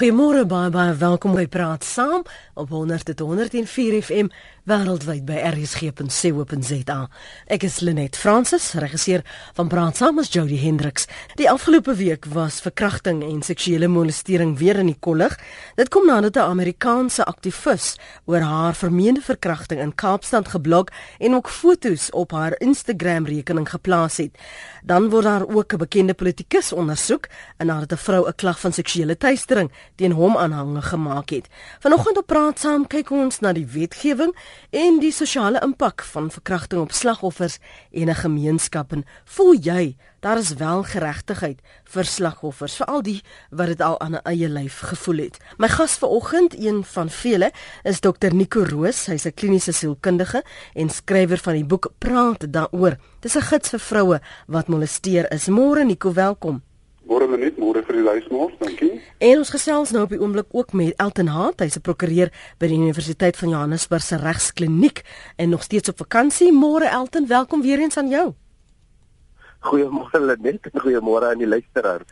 Goeiemôre baie baie welkom by Praat Saam op 100.104 FM wêreldwyd by rsg.co.za. Ek is Lenet Fransis, regisseur van Praat Saam is Jody Hendriks. Die afgelope week was verkrachting en seksuele molestering weer in die kollig. Dit kom nadat 'n Amerikaanse aktivis oor haar vermeende verkrachting in Kaapstad geblok en ook foto's op haar Instagram-rekening geplaas het. Dan word daar ook 'n bekende politikus ondersoek nadat 'n vrou 'n klag van seksuele teistering teen hom aanhange gemaak het. Vanoggend op praat saam kyk ons na die wetgewing en die sosiale impak van verkrachting op slagoffers en 'n gemeenskap en voel jy daar is wel geregtigheid vir slagoffers veral die wat dit al aan 'n eie lyf gevoel het. My gas vanoggend, een van vele, is Dr Nico Roos. Hy's 'n kliniese sielkundige en skrywer van die boek Praat daaroor. Dis 'n gids vir vroue wat molesteer is. Môre Nico, welkom. Môre net, môre vir die luisteraars, dankie. En ons gesels nou op die oomblik ook met Elton Haat, hy's 'n prokureur by die Universiteit van Johannesburg se regskliniek en nog steeds op vakansie. Môre Elton, welkom weer eens aan jou. Goeiemôre Lenet, goeiemôre aan die luisteraars.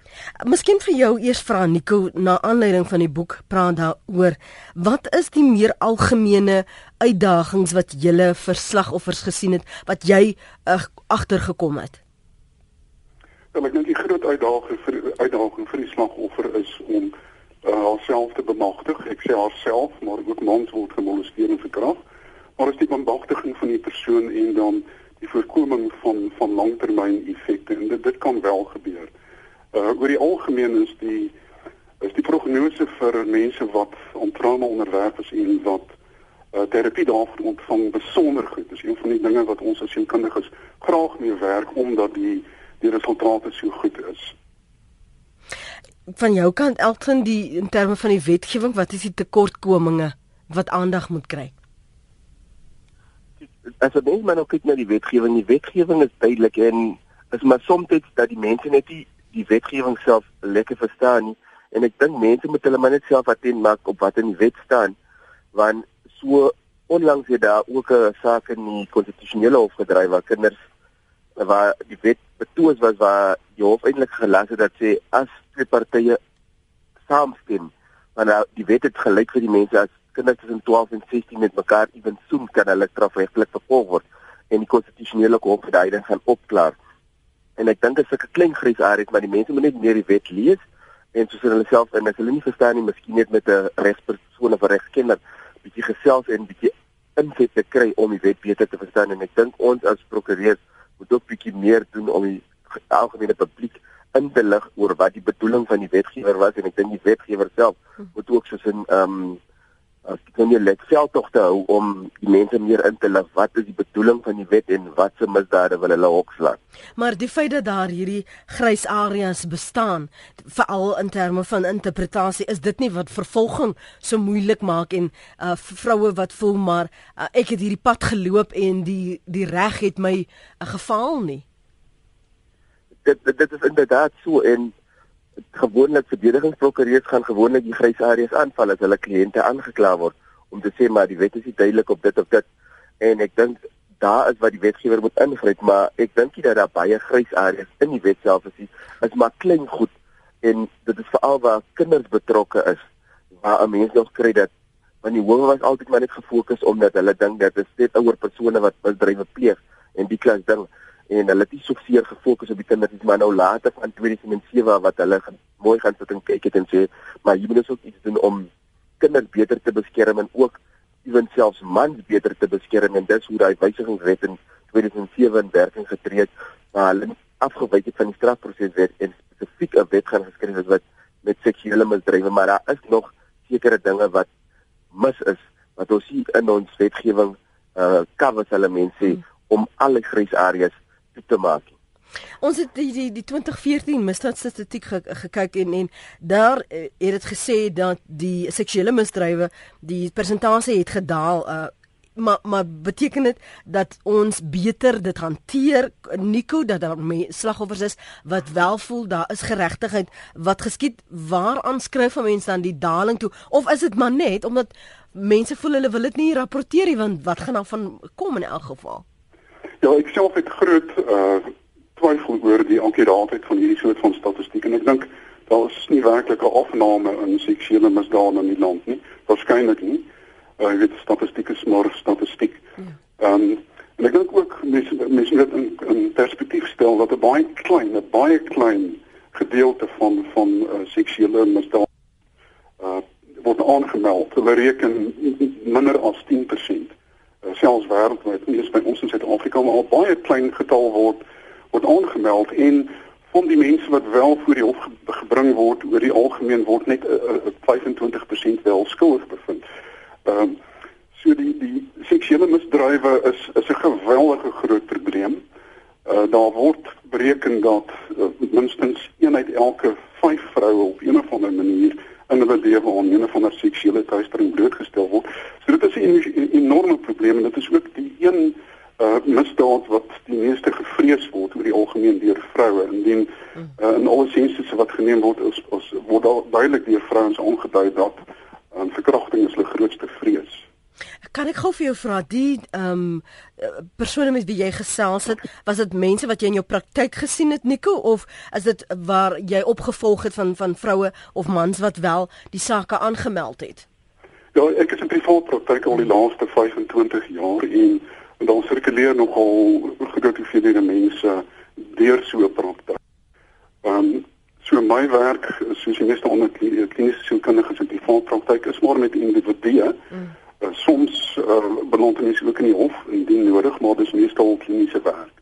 Miskien vir jou eers vra Nico na aanleiding van die boek praat daaroor. Wat is die meer algemene uitdagings wat julle verslagoffers gesien het wat jy uh, agtergekom het? Ja, ek dink die groot uitdaging vir uitdaging vir die slagoffer is om uh, haarself te bemagtig. Ek sê haarself, maar ook mans word gemolesteer en verkragt. Maar is die bemagtiging van die persoon en dan die voorkoming van van langtermyn effekte en dit dit kan wel gebeur. Uh oor die algemeen is die is die prognose vir mense wat aan trauma onderwerf is en wat uh, terapie daarvoor ontvang besonder goed. Dis een van die dinge wat ons as sielkundiges graag mee werk omdat die die resultate so goed is. Van jou kant Elton die in terme van die wetgewing, wat is die tekortkominge wat aandag moet kry? As jy mens maar nou kyk na die wetgewing, die wetgewing is duidelik en is maar soms dat die mense net die, die wetgewing self lekker verstaan nie en ek dink mense moet hulle maar net self attent maak op wat in die wet staan want so onlangs het daar ook 'n saak in die konstitusionele hof gedryf waar kinders waar die wet betoos was waar die hof eintlik gelas het dat sê as twee partye saamstem wanneer die wet het gelyk vir die mense as kinders tussen 12 en 16 met mekaar ewen soem kan hulle strafregtelik vervolg word en die konstitusionele hof het daai ding gaan opklaar. En ek dink dit is 'n klein grys area maar die mense moet net meer die wet lees en soos hulle self en as hulle nie verstaan nie miskien net met 'n regspersoon of 'n regskenner bietjie gesels en bietjie insig te kry om die wet beter te verstaan. En ek dink ons as prokureurs moet ook bietjie meer doen om die algemene publiek in te lig oor wat die bedoeling van die wetgewer was en ek dink die wetgewer self hm. moet ook soos 'n ehm um, as jy kan jy let self tog te hou om die mense meer in te lig wat is die bedoeling van die wet en wat se misdade wil hulle hokslaan. Maar die feit dat daar hierdie grys areas bestaan, veral in terme van interpretasie, is dit nie wat vervolging so moeilik maak en uh vroue wat voel maar uh, ek het hierdie pad geloop en die die reg het my uh, gefaal nie. Dit dit is inderdaad so en gewoonlik verdedigingsprokureurs gaan gewoonlik die grys areas aanval as hulle kliënte aangekla word om te sê maar die wet is nie duidelik op dit of dit. En ek dink daar is wat die wetgewer moet ingryp maar ek dink nie dat daar baie grys areas in die wet self is nie. Is maar klein goed en dit is veral waar kinders betrokke is waar 'n mens nog kry dat want die howe was altyd maar net gefokus omdat hulle dink dat dit net ouer persone wat misdrywe pleeg en die klas ding en hulle het nie so seer gefokus op die kinders nie, maar nou later van 2007 wat hulle gaan, mooi gaan sit en kyk het en sê, maar jy moet dus ook iets doen om kinders beter te beskerm en ook ewen selfs mans beter te beskerm en dis hoe daai wysigingswet in 2007 in werking getree het, waar hulle afgewyk het van die strafproseswet en spesifiek 'n wet gaan geskryf het wat met seksuele misdrywe, maar daar is nog sekere dinge wat mis is wat ons hier in ons wetgewing uh covers hulle mense hmm. om alle grys areas te maak. Ons het die die, die 2014 misdaadstatistiek ge, gekyk en en daar uh, het dit gesê dat die seksuele misdrywe die persentasie het gedaal uh, maar maar beteken dit dat ons beter dit hanteer Nico dat daar slagoffers is wat wel voel daar is geregtigheid wat geskied waaraan skryf van mense dan die daling toe of is dit maar net omdat mense voel hulle wil dit nie rapporteer nie want wat gaan dan van kom in elk geval Ja, ek self het groot uh twyfel oor die akkuraatheid van hierdie soort van statistiek en ek dink daar is nie werklik 'n afname in seksuele misdade in die land nie. Waarskynlik nie. Uh, jy weet statistieke is maar statistiek. Ja. Ehm um, en ek dink ook mense mense moet in, in perspektief stel dat 'n baie klein, 'n baie klein gedeelte van van uh, seksuele misdade uh word aangemeld. Hulle reken minder as 10% uh, selfs wêreldwyd, nie eens by ons in Suid-Afrika maar al baie klein getal word word aangemeld en van die mense wat wel voor die hof gebring word oor die algemeen word net uh, uh, 25% wel skuldig bevind. Ehm um, so die die seksuele misdrywe is is 'n geweldige groot probleem. Uh, daar word bereken dat uh, minstens een uit elke 5 vroue op een of ander manier in hulle lewe aan een of ander seksuele teistering blootgestel word. So dit is 'n enorme probleem en dit is ook die een uh, misdaad wat die meeste gevrees word oor die algemeen deur vroue indien uh, in alle sensusse wat geneem word is, is word daar duidelik deur vrouens aangedui dat um, verkrachting is hulle grootste vrees. Kan ek gou vir jou vra die ehm um, persone met wie jy gesels het, was dit mense wat jy in jou praktyk gesien het Nico of is dit waar jy opgevolg het van van vroue of mans wat wel die sake aangemeld het? Ja, ek is in privaat praktyk al die laaste 25 jaar en en dan sirkuleer nogal groot hoeveelhede mense deur so 'n praktyk. Ehm um, so my werk soos jy net onder kliniese sielkundiges in die praktyk is maar met individue. Mm. Uh, soms uh, beland mense ook in die hof indien nodig, maar dis meestal kliniese werk.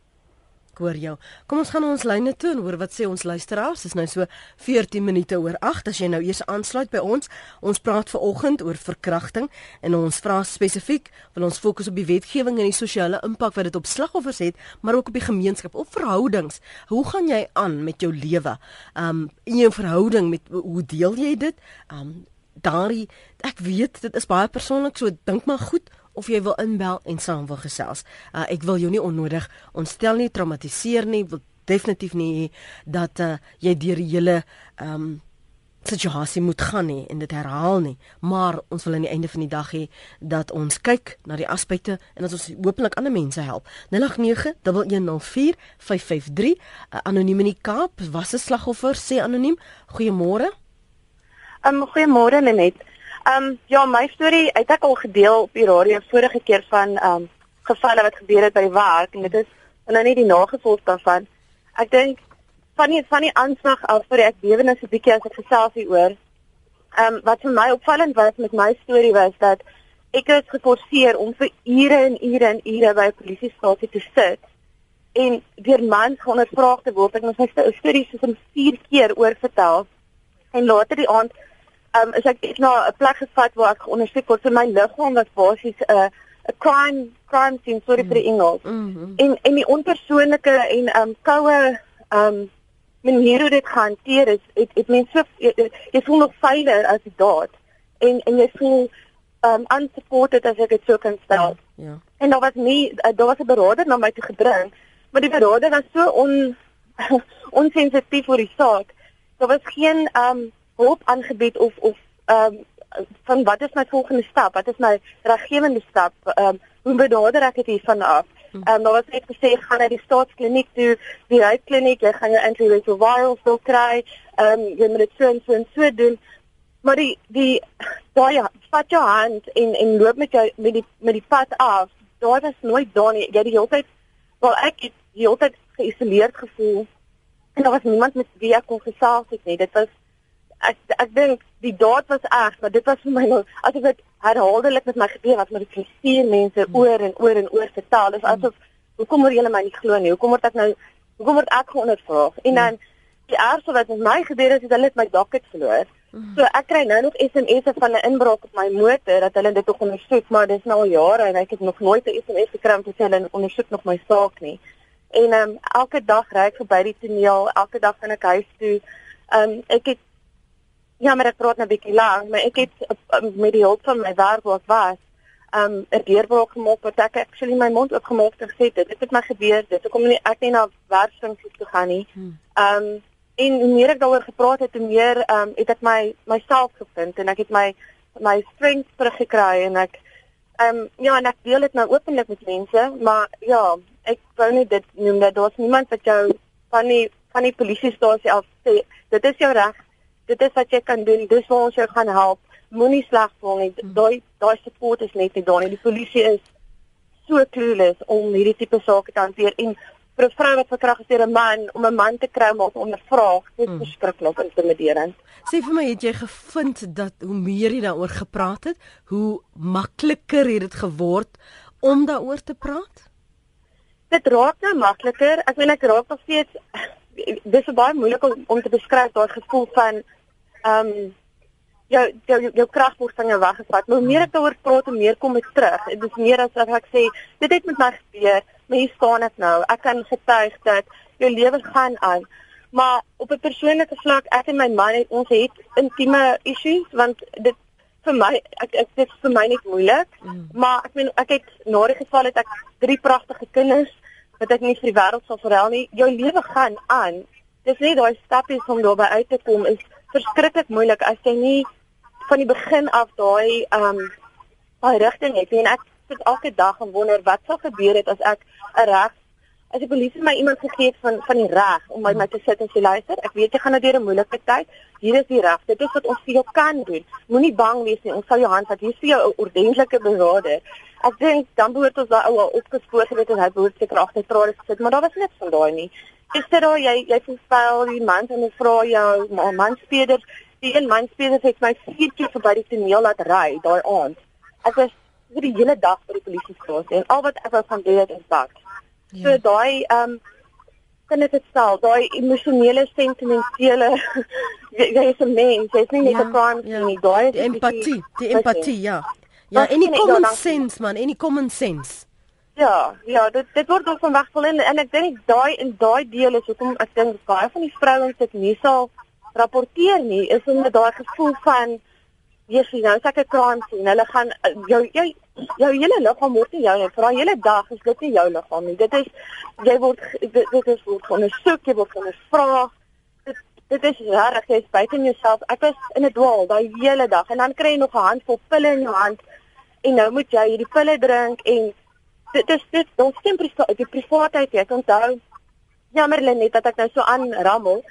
Ek hoor jou. Kom ons gaan ons lyne toe en hoor wat sê ons luisteraars. Dis nou so 14 minute oor 8 as jy nou eers aansluit by ons. Ons praat ver oggend oor verkrachting en ons vra spesifiek wil ons fokus op die wetgewing en die sosiale impak wat dit op slagoffers het, maar ook op die gemeenskap, op verhoudings. Hoe gaan jy aan met jou lewe? Um in jou verhouding met hoe deel jy dit? Um daardie ek weet dit is baie persoonlik, so dink maar goed of jy wil inbel en saam wil gesels. Uh, ek wil jou nie onnodig ontstel nie, traumatiseer nie, wil definitief nie dat uh, jy deur die hele ehm um, situasie moet gaan nie en dit herhaal nie, maar ons wil aan die einde van die dag hê dat ons kyk na die aspekte en dat ons hopelik ander mense help. 0891104553 uh, anoniem in die Kaap was 'n slagoffer sê anoniem. Goeiemôre. Um, goeiemôre Lenet. Ehm um, ja, my storie het ek al gedeel op die radio vorige keer van ehm um, gevalle wat gebeur het by die werk en dit is nou nie die nagevolg daarvan. Ek dink van die van die aanslag af vir ek bewenis 'n bietjie as ek gesels hier oor. Ehm um, wat vir my opvallend was met my storie was dat ek is geforseer om vir ure en ure en ure by 'n polisiestasie te sit en deur mans ondervraag te word. Ek moes my storie soos 4 keer oorvertel en later die aand um, is ek ek na 'n plek gevat waar ek ondersoek word vir my liggaam was basies 'n uh, 'n crime crime scene sorry mm. vir die Engels. Mm -hmm. En en die onpersoonlike en um koue um manier hoe dit gehanteer is, het het mense so jy, jy voel nog veiliger as die daad. En en jy voel um unsupported as ek dit so kan stel. Ja. ja. En daar was nie uh, daar was 'n beraader na my toe gebring, maar die beraader was so on onsensitief oor die saak. Daar was geen um hulp aangebied of of ehm um, van wat is my volgende stap? Wat is my reggewende stap? Ehm um, hoe benader ek dit hiervan af? Hm. Ehm um, daar was net gesê gaan na die staatskliniek toe, die huidkliniek, jy gaan jou antiretrovirals wil kry. Ehm um, jy moet dit so en so en so doen. Maar die die daai vat jou hand en en loop met jou met die met die pad af. Daar was nooit daar nie. Jy die hele tyd wel ek het die hele tyd geïsoleerd gevoel. En daar was niemand met wie ek kon gesels het nie. Dit was ek ek dink die daad was erg, maar dit was vir my nou as ek dit herhaaldelik met my gebeur wat met die vier mense hmm. oor en oor en oor vertel. Dis asof hoekom word julle my nie glo nie? Hoekom word ek nou hoekom word ek geondervraag? En hmm. dan die ergste wat met my gebeur het, is hulle het my docket verloor. Hmm. So ek kry nou nog SMS'e van 'n inbraak op my motor dat hulle dit ondersoek, maar dis nou al jare en ek het nog nooit 'n SMS gekry om te sê hulle ondersoek nog my saak nie. En ehm um, elke dag ry ek verby die toneel, elke dag gaan ek huis toe. Ehm um, ek het Ja, maar ek praat nou 'n bietjie lank, maar ek het uh, met die hulp van my werk wat was, um 'n deurbraak gemaak wat ek actually my mond oopgemaak het en gesê dit het met my gebeur, dit hoekom nie ek nie na werksfunksies toe gaan nie. Hmm. Um en hoe meer ek daaroor gepraat het, hoe meer um het ek my myself gevind en ek het my my strength teruggekry en ek um ja, en ek deel dit nou openlik met mense, maar ja, ek wou net dit noem dat daar's niemand wat jou van die van die polisiestasie af sê dit is jou reg dit is wat jy kan doen. Dis waar ons jou gaan help. Moenie sleg voel nie. Hmm. Daai daai support is net nie daar nie. Die polisie is so clueless om hierdie tipe sake te hanteer en vir 'n vrou wat verkragt is deur 'n man om 'n man te kry om hom te ondervra, dit is Mm. verskriklik intimiderend. Sê vir my, het jy gevind dat hoe meer jy daaroor gepraat het, hoe makliker het dit geword om daaroor te praat? Dit raak nou makliker. Ek meen ek raak nog steeds dis baie moeilik om, om te beskryf daai gevoel van ehm um, jou jou jou krag word van jou weggevat. Maar hoe meer ek daaroor praat, hoe meer kom dit terug. Dit is meer as of ek sê dit het met my gebeur, maar hier staan ek nou. Ek kan getuig dat jou lewe gaan aan. Maar op 'n persoonlike vlak, ek en my man het ons het intieme issues want dit vir my ek, ek dit is vir my net moeilik. Mm. Maar ek meen ek het na die geval het ek drie pragtige kinders wat ek nie vir die wêreld sal verhel nie. Jou lewe gaan aan. Dis net daai stappies om daarby uit te kom is verskriklik moeilik as jy nie van die begin af daai ehm um, daai rigting het nie. en ek sit elke dag en wonder wat sal gebeur het as ek 'n reg as die polisie my iemand gegee het van van die reg om my my te sit en sê luister, ek weet jy gaan nou deur 'n moeilike tyd. Hier is die reg. Dit is wat ons vir jou kan doen. Moenie bang wees nie. Ons sal jou hand vat. Hier is vir jou 'n ordentlike beraader. Ek dink dan behoort ons daai ou al opgespoor geweet en hy behoort seker agter trade gesit, maar daar was niks van daai nie. Ek sê daar jy jy verspel die man en vra jou maar manspeders, die een manspeder het my vier keer verby die toneel laat ry daai aand. Ek was vir die hele dag by die polisiestasie en al wat ek wou van dit is bak. So Ja. daai ehm um, kan ek dit stel, daai emosionele sentimentele jy jy is 'n mens, jy's nie net Ja, 'n crime ja. nie. Daai is Die empatie, die empatie, ja. Ja, en die sien common sense man, en die common sense. Ja, ja, dit dit word ook van wegval en en ek dink daai in daai deel is hoekom ek dink baie van die vrouens dit nie sal rapporteer nie, is omdat daai gevoel van Jesus, nou as ek 'n kraan sien, hulle gaan jou jou jou hele liggaam word nie jou nie. Vir daai hele dag is dit nie jou liggaam nie. Dit is jy word dit, dit is word ondersoek, jy word ondervra. Dit dit is reg, jy buite in jouself. Ek was in 'n dwaal daai hele dag en dan kry jy nog 'n handvol pille in jou hand en nou moet jy hierdie pille drink en dit is dit ons stem priva die privaatheid jy onthou jammer Lenet dat ek nou so aanrammel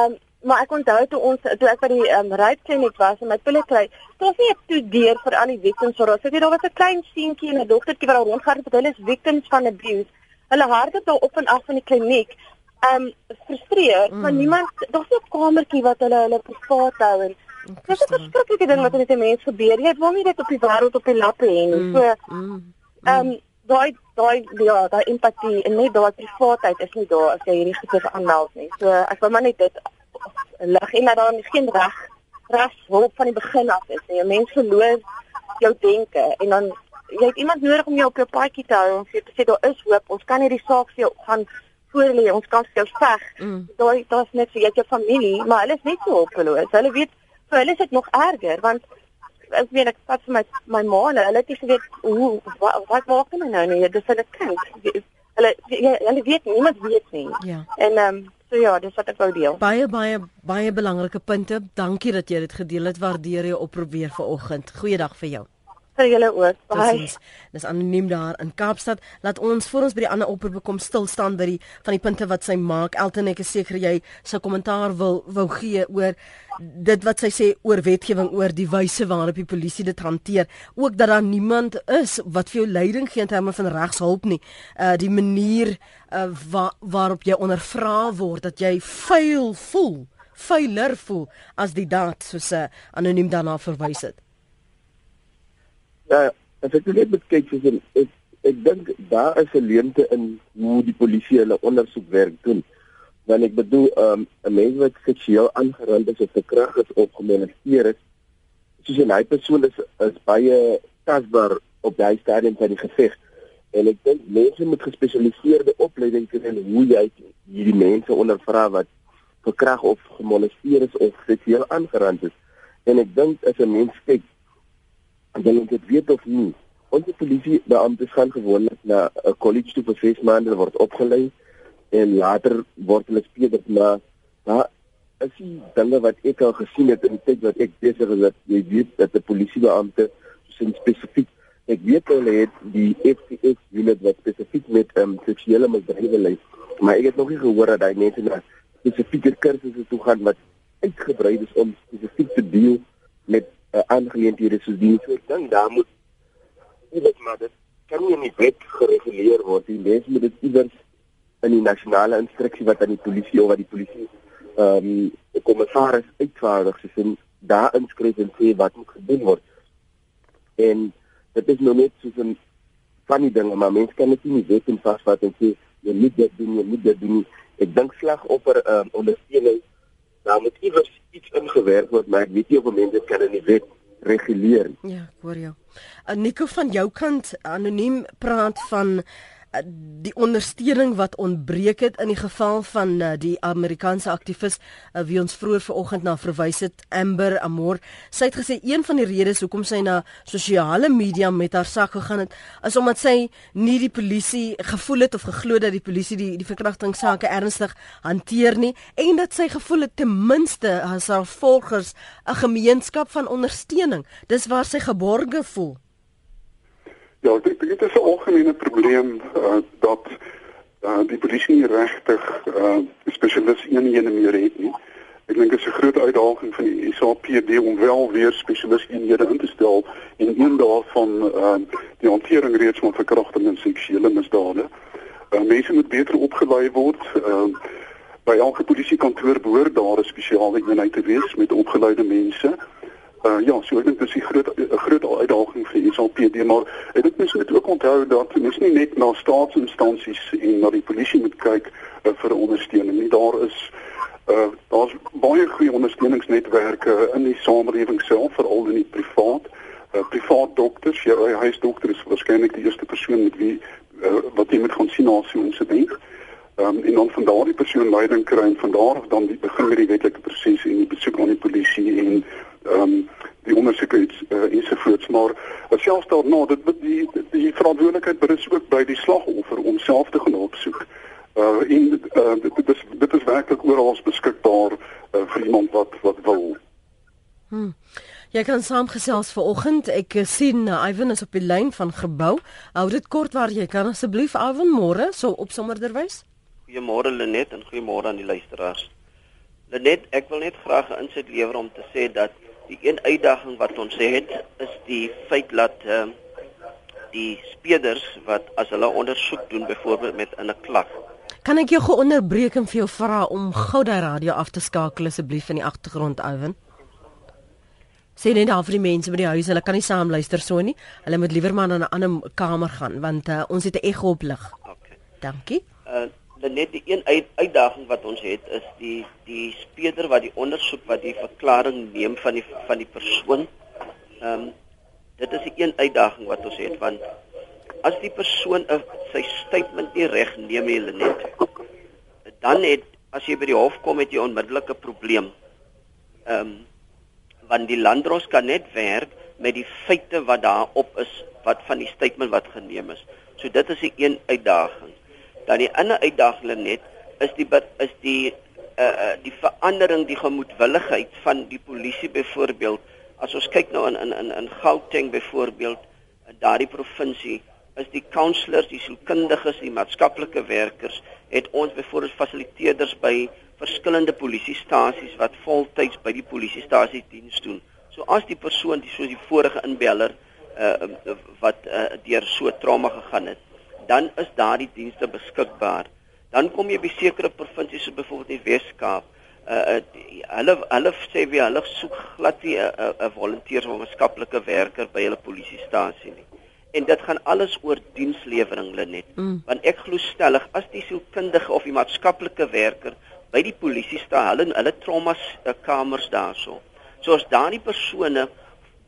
um, maar ek onthou toe ons toe ek by die um, rypkliniek was en my pille kry dit was nie 'n toe deur vir al die victims so daar sit jy daar was 'n klein seentjie en 'n dogtertjie wat daar rondgaan het hulle is victims van abuse hulle hardloop daar op en af van die kliniek um frustreer mm. maar Mm. niemand daar's nie 'n kamertjie wat hulle hulle privaat hou en Dit is 'n verskriklike ding wat met 'n mens gebeur. Jy wil nie dit op die wêreld op die lappe hê nie. So, mm, ehm um, daai daai ja, daai empatie en net daai privaatheid is nie daar as jy hierdie goeie aanmeld nie. So ek wil maar net dit lig en dat daar geen reg reg hulp van die begin af is nie. 'n Mens verloor jou denke en dan jy het iemand nodig om jou op jou paadjie te hou om vir jou te sê daar is hoop. Ons kan hierdie saak vir jou gaan voorlê. Ons kan vir jou veg. mm. Daai daar's net vir het jou familie, maar hulle is net so hulpeloos. Hulle weet vir hulle is dit nog erger want ek weet ek vat vir my my ma en hulle het nie geweet hoe wat wat maak hulle nou nie. Dis hulle kind. Hulle jy- hulle weet nie, niemand weet nie. Ja. En ehm um, so ja, dis wat ek wou deel. Baie baie baie belangrike punte. Dankie dat jy dit gedeel het. Waardeer jou oproep weer vanoggend. Goeiedag vir jou. Vir julle ook. Bye. Presies. Dis anoniem daar in Kaapstad. Laat ons voor ons by die ander oproepe kom stil staan by die van die punte wat sy maak. Elton ek is seker jy sou kommentaar wil wou gee oor dit wat sy sê oor wetgewing oor die wyse waarop die polisie dit hanteer. Ook dat daar niemand is wat vir jou leiding gee in terme van regshulp nie. Uh die manier uh wa waarop jy ondervra word dat jy vuil voel, vuiler voel as die daad soos 'n uh, anoniem daarna verwys het. Ja, as ek net moet kyk soos ek ek dink daar is 'n leemte in hoe die polisie hulle ondersoekwerk doen. Want ek bedoel, um, 'n mens wat seksueel aangerand is of verkragt is of gemolesteer is, soos 'n hy persoon is is baie tasbaar op daai stadium van die geveg. En ek dink mense met gespesialiseerde opleiding kry in hoe jy hierdie mense ondervra wat verkragt of gemolesteer is of seksueel aangerand is. En ek dink as 'n mens kyk en jy dit weet of nie. Ons polisie beamptes gaan gewoonlik na 'n college toe vir 6 maande word opgelei en later word hulle speler na daar is die dinge wat ek al gesien het in die tyd wat ek besig is dat jy weet dat 'n polisiebeampte sin spesifiek ek weet hulle het die FCS unit wat spesifiek met um, seksuele misdrywe lei maar ek het nog nie gehoor dat hy mense na spesifieke kursusse toe gaan wat uitgebrei is om spesifiek te deel met uh, aangeleenthede soos die. So dan daar moet iewers maar dit kan nie in die wet gereguleer word die mens moet dit iewers in die nasionale instruksie wat aan die polisie of wat die polisie ehm um, kommissaris uitvaardig soos in daar inskryf en sê wat moet gedoen word. En dit is nou net soos 'n van die dinge maar mense kan net nie wet en vasvat en sê jy moet dit doen jy moet dit doen ek dink slagoffer ehm um, ondersteuning daar moet iewers iets ingewerk word maar ek weet nie of mense kan in die wet reguleer ja ek hoor jou. Uh, Nico van jou kant anoniem praat van die ondersteuning wat ontbreek het in die geval van uh, die Amerikaanse aktivis uh, wie ons vroeër vanoggend na verwys het Amber Amor. Sy het gesê een van die redes hoekom sy na sosiale media met haar sak gegaan het is omdat sy nie die polisie gevoel het of geglo dat die polisie die die verkrachtingsake ernstig hanteer nie en dat sy gevoel het ten minste as haar volgers 'n gemeenskap van ondersteuning. Dis waar sy geborge voel Ja, dink dit is 'n algemene probleem uh, dat uh, die polisie nie regtig uh, spesialiste eenhede meer het nie. Ek dink dit is 'n groot uitdaging van die SAPD om wel weer spesialiste eenhede in te stel en een daarvan uh, die hantering reeds van verkrachting en seksuele misdade. Uh, mense moet beter opgelei word. Uh, by elke polisiekantoor behoort daar 'n spesiale eenheid te wees met opgeleide mense. Uh, ja, so ek dink dit is 'n groot 'n groot uitdaging vir SAPD, maar ek dink mense moet ook onthou dat mens nie net na staatsinstansies en na die polisie moet kyk uh, vir ondersteuning nie. Daar is uh daar's baie goeie ondersteuningsnetwerke in die samelewing self, veral in die privaat. Uh privaat dokters, jou ja, huisdokter is waarskynlik die eerste persoon met wie uh, wat jy moet gaan sien na so 'n insident. Um, en dan van daardie persoon leiding kry en van daar af dan die begin met die wetlike proses en die besoek aan die polisie en ehm um, die ondersoek iets uh, ensovoorts maar selfs daarna dit die die, verantwoordelikheid berus ook by die slagoffer om self te gaan opsoek. Uh en uh, dit, is dit is werklik oral beskikbaar uh, vir iemand wat wat wil. Hmm. Jy kan saamgesels vanoggend. Ek sien uh, Ivan is op die lyn van gebou. Hou dit kort waar jy kan asseblief Ivan môre so op sommerderwys. Goeiemôre Lenet en goeiemôre aan die luisteraars. Lenet, ek wil net graag 'n inset lewer om te sê dat die een uitdaging wat ons het is die feit dat uh, die speerders wat as hulle ondersoek doen byvoorbeeld met 'n klag Kan ek jou gou onderbreek en vir jou vra om gou daai radio af te skakel asseblief in die agtergrond Owen? Sê net daar vir die mense by die huis, hulle kan nie saam luister so nie. Hulle moet liewer maar na 'n ander kamer gaan want uh, ons het 'n ego op lig. Okay. Dankie. Uh net die een uit, uitdaging wat ons het is die die speeder wat die ondersoek wat die verklaring neem van die van die persoon. Ehm um, dit is die een uitdaging wat ons het want as die persoon 'n sy statement nie reg neem nie net dan het as jy by die hof kom met jy onmiddellike probleem. Ehm um, want die landdros kan net werk met die feite wat daarop is wat van die statement wat geneem is. So dit is 'n een uitdaging. Dan die ander uitdaging net is die is die uh, uh die verandering die gemoedwilligheid van die polisie byvoorbeeld as ons kyk nou in in in in Gauteng byvoorbeeld in daardie provinsie is die counselors, die sielkundiges, die maatskaplike werkers het ons byvoorbeeld fasiliteerders by verskillende polisiestasies wat voltyds by die polisiestasie diens doen. So as die persoon die soos die vorige inbeller uh wat uh, deur so trauma gegaan het, dan is daardie dienste beskikbaar. Dan kom jy by sekere provinsies soos byvoorbeeld die Wes-Kaap. Uh, uh hulle hulle sê wie hulle soek glad nie 'n uh, 'n uh, volunteers of 'n maatskaplike werker by hulle polisiestasie nie. En dit gaan alles oor dienslewering Lenet. Mm. Want ek glo stellig as die sielkundige of die maatskaplike werker by die polisiestasie hulle hulle trauma uh, kamers daarso. So as daardie persone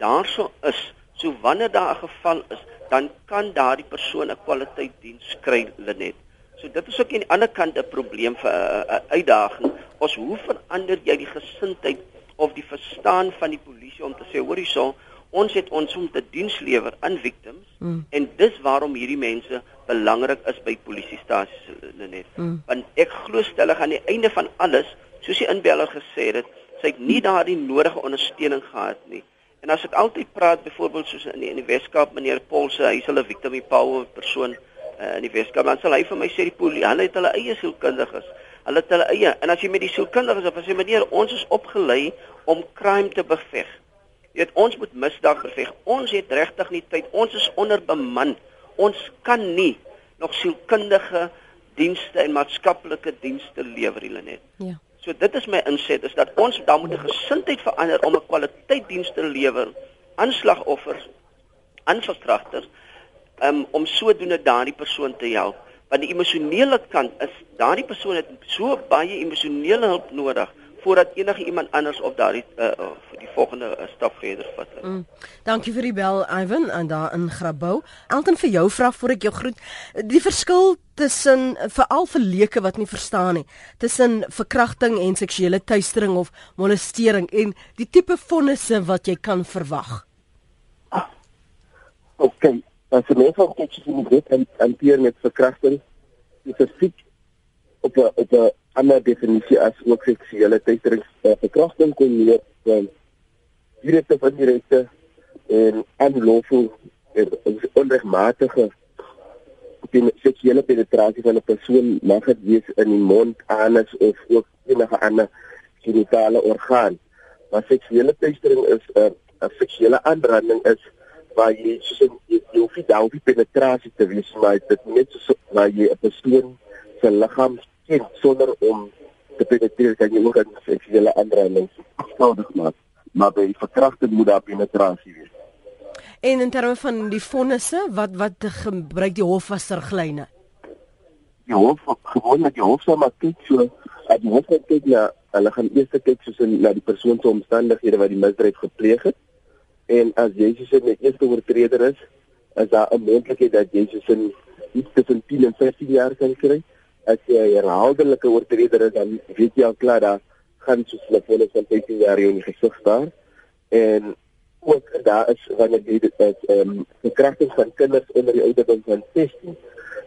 daarso is, so wanneer daar 'n geval is, dan kan daardie persoon 'n kwaliteit diens kry Lenet. So dit is ook aan die ander kant 'n probleem vir 'n uitdaging. Ons hoe verander jy die gesindheid of die verstaan van die polisie om te sê hoor hierso ons het ons om te diens lewer aan victims mm. en dis waarom hierdie mense belangrik is by polisiestasies Lenet. Mm. Want ek glo stellig aan die einde van alles, soos die inbeller gesê het, sy het nie daardie nodige ondersteuning gehad nie. En as ek altyd praat byvoorbeeld soos in die, in die Weskaap meneer Paul se hy is hulle victim power persoon uh, in die Weskaap dan sal hy vir my sê die polisie hulle het hulle eie sielkundiges. Hulle het hulle eie en as jy met die sielkundiges of as jy meneer ons is opgelei om crime te beveg. Jy weet ons moet misdaad beveg. Ons het regtig nie tyd. Ons is onderbeman. Ons kan nie nog sielkundige dienste en maatskaplike dienste lewer hulle net. Ja. So dit is my inset is dat ons dan moet 'n gesindheid verander om 'n kwaliteit diens te lewer aan slagoffers, aan verkragters, um, om sodoende daardie persoon te help. Want die emosionele kant is daardie persoon het so baie emosionele hulp nodig voordat enige iemand anders op daardie uh, uh, die volgende uh, stap verder vat. Mm. Dankie vir die bel Ivan en daar in Grabouw. Elton vir jou vra voor ek jou groet. Die verskil tussen veral vir leuke wat nie verstaan nie, tussen verkrachting en seksuele teistering of molestering en die tipe vonnisse wat jy kan verwag. OK. As jy mens van kyk jy moet weet en hanteer met verkrachting spesifiek op 'n op 'n ander definisie as ook seksuele teistering uh, verkrachting kon leer van direkte van direkte en unlawful en onregmatige seksuele penetrasie van 'n persoon mag dit wees in die mond, anus of ook enige ander genitale orgaan. Maar seksuele teistering is 'n uh, 'n seksuele aanranding is waar jy soos jy, jy, hoef nie daar die penetrasie te wees maar dit net so waar jy 'n persoon se liggaam ken sonder om te penetreer kan jy ook 'n seksuele aanranding skuldig maak. Maar by verkrachting moet daar penetrasie wees. En in terme van die vonnisse wat wat gebruik die hof as riglyne? Die hof gewoonlik die hof sal maar kyk so as die hof kyk na hulle gaan eers kyk soos in na die persoon se omstandighede wat die misdrijf gepleeg het. En as Jesus se eerste oortreder is is daar 'n moontlikheid dat Jesus in iets tussen 10 en 15 jaar kan kry as jy herhaaldelike oortreder is dan weet jy al klaar dat gaan soos hulle volle van 15 jaar in die gesig staan en ook daar is wanneer jy dit is ehm um, verkrachting van kinders onder die ouderdom van 16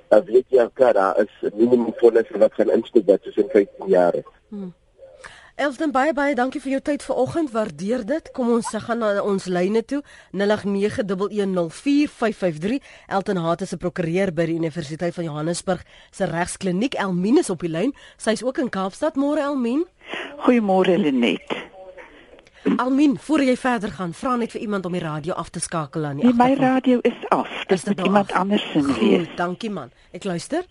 dan weet jy al klaar daar is minimum volle wat gaan instoot wat soos in 15 jaar is. Hmm. Elton baie baie dankie vir jou tyd vanoggend. Waardeer dit. Kom ons gaan na ons lyne toe. 0891104553. Elton Hart is 'n prokureur by die Universiteit van Johannesburg se regskliniek. Elmien is op die lyn. Sy is ook in Kaapstad. Môre Elmien. Goeiemôre Lenet. Almin, voor jy verder gaan, vra net vir iemand om die radio af te skakel aan die nee, My radio is af. Dis net iemand anders se wees. Dankie man. Ek luister.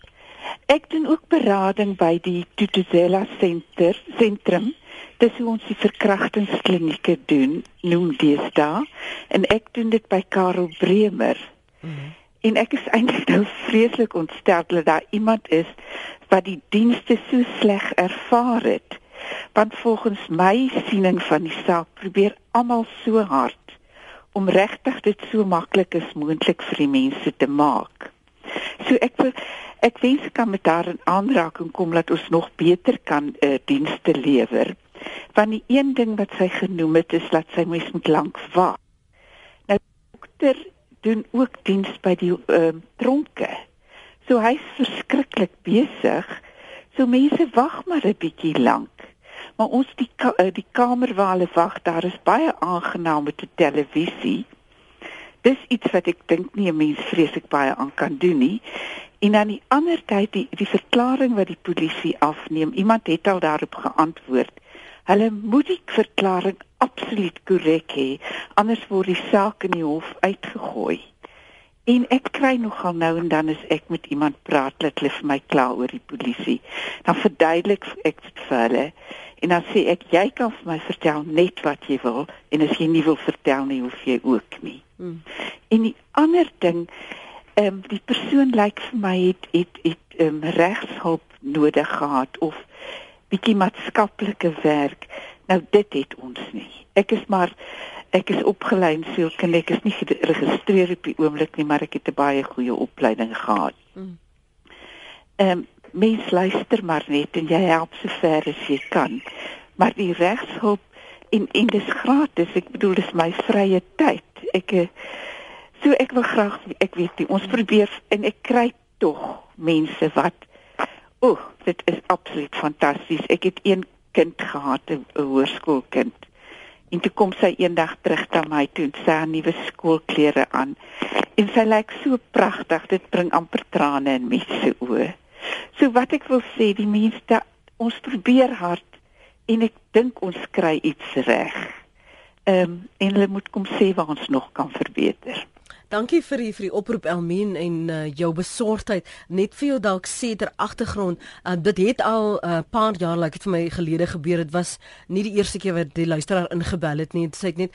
Ek doen ook berading by die Tutuzela Center sentrum. Dis hoe ons die verkrachtingsklinieke doen, noem deesdae, en ek doen dit by Karel Bremer. Mm -hmm. En ek is eintlik nou vreeslik ontstel dat daar iemand is wat die dienste so sleg ervaar het. Want volgens my siening van die saak probeer almal so hard om regtig dit so maklik as moontlik vir die mense te maak. So ek wil ek wens kan met haar in aanraking kom dat ons nog beter kan 'n uh, dienste lewer. Want die een ding wat sy genoem het is dat sy mens moet lank wag. Nou dokter doen ook diens by die uh, tronke. So hy's verskriklik besig. So mense wag maar 'n bietjie lank. Maar ons die ka uh, die kamer waar hulle wag, daar is baie aangenaam met die televisie. Dis iets wat ek dink nie 'n mens vreeslik baie aan kan doen nie. En dan die ander tyd die die verklaring wat die polisie afneem, iemand het al daarop geantwoord. Hulle moet die verklaring absoluut korrek hê, anders word die saak in die hof uitgegooi. En ek kry nogal nou en dan as ek met iemand praat, dat hulle vir my kla oor die polisie. Dan verduidelik ek dit vir hulle en dan sê ek jy kan vir my vertel net wat jy wil en as jy nie wil vertel nie, hoef jy ook nie. Hmm. En die ander ding ehm um, die persoon lyk vir my het het het ehm um, regshulp nodig gehad of bietjie maatskaplike werk. Nou dit het ons nie. Ek is maar ek is opgelei in sielkunde. Ek is nie geregistreer op die oomblik nie, maar ek het 'n baie goeie opleiding gehad. Hmm. Ehm um, mens luister maar net en jy help so ver as jy kan. Maar die regshulp en en dis gratis. Ek bedoel dis my vrye tyd. Ek uh, So ek wil graag ek weet nie ons probeer en ek kry tog mense wat o, oh, dit is absoluut fantasties. Ek het een kind gehad, 'n hoërskoolkind. En toe kom sy eendag terug na my toe en sê haar nuwe skoolklere aan. En sy lyk so pragtig, dit bring amper trane in mense oë. So wat ek wil sê, die mense ons probeer hard en ek dink ons kry iets reg. Ehm um, en hulle moet kom sê waar ons nog kan verbeter. Dankie vir die vir die oproep Elmien en uh, jou besorgdheid. Net vir jou dalk sê ter agtergrond, uh, dit het al 'n uh, paar jaar lank like, vir my gelede gebeur. Dit was nie die eerste keer wat die luisteraar ingebel het nie. Sy het net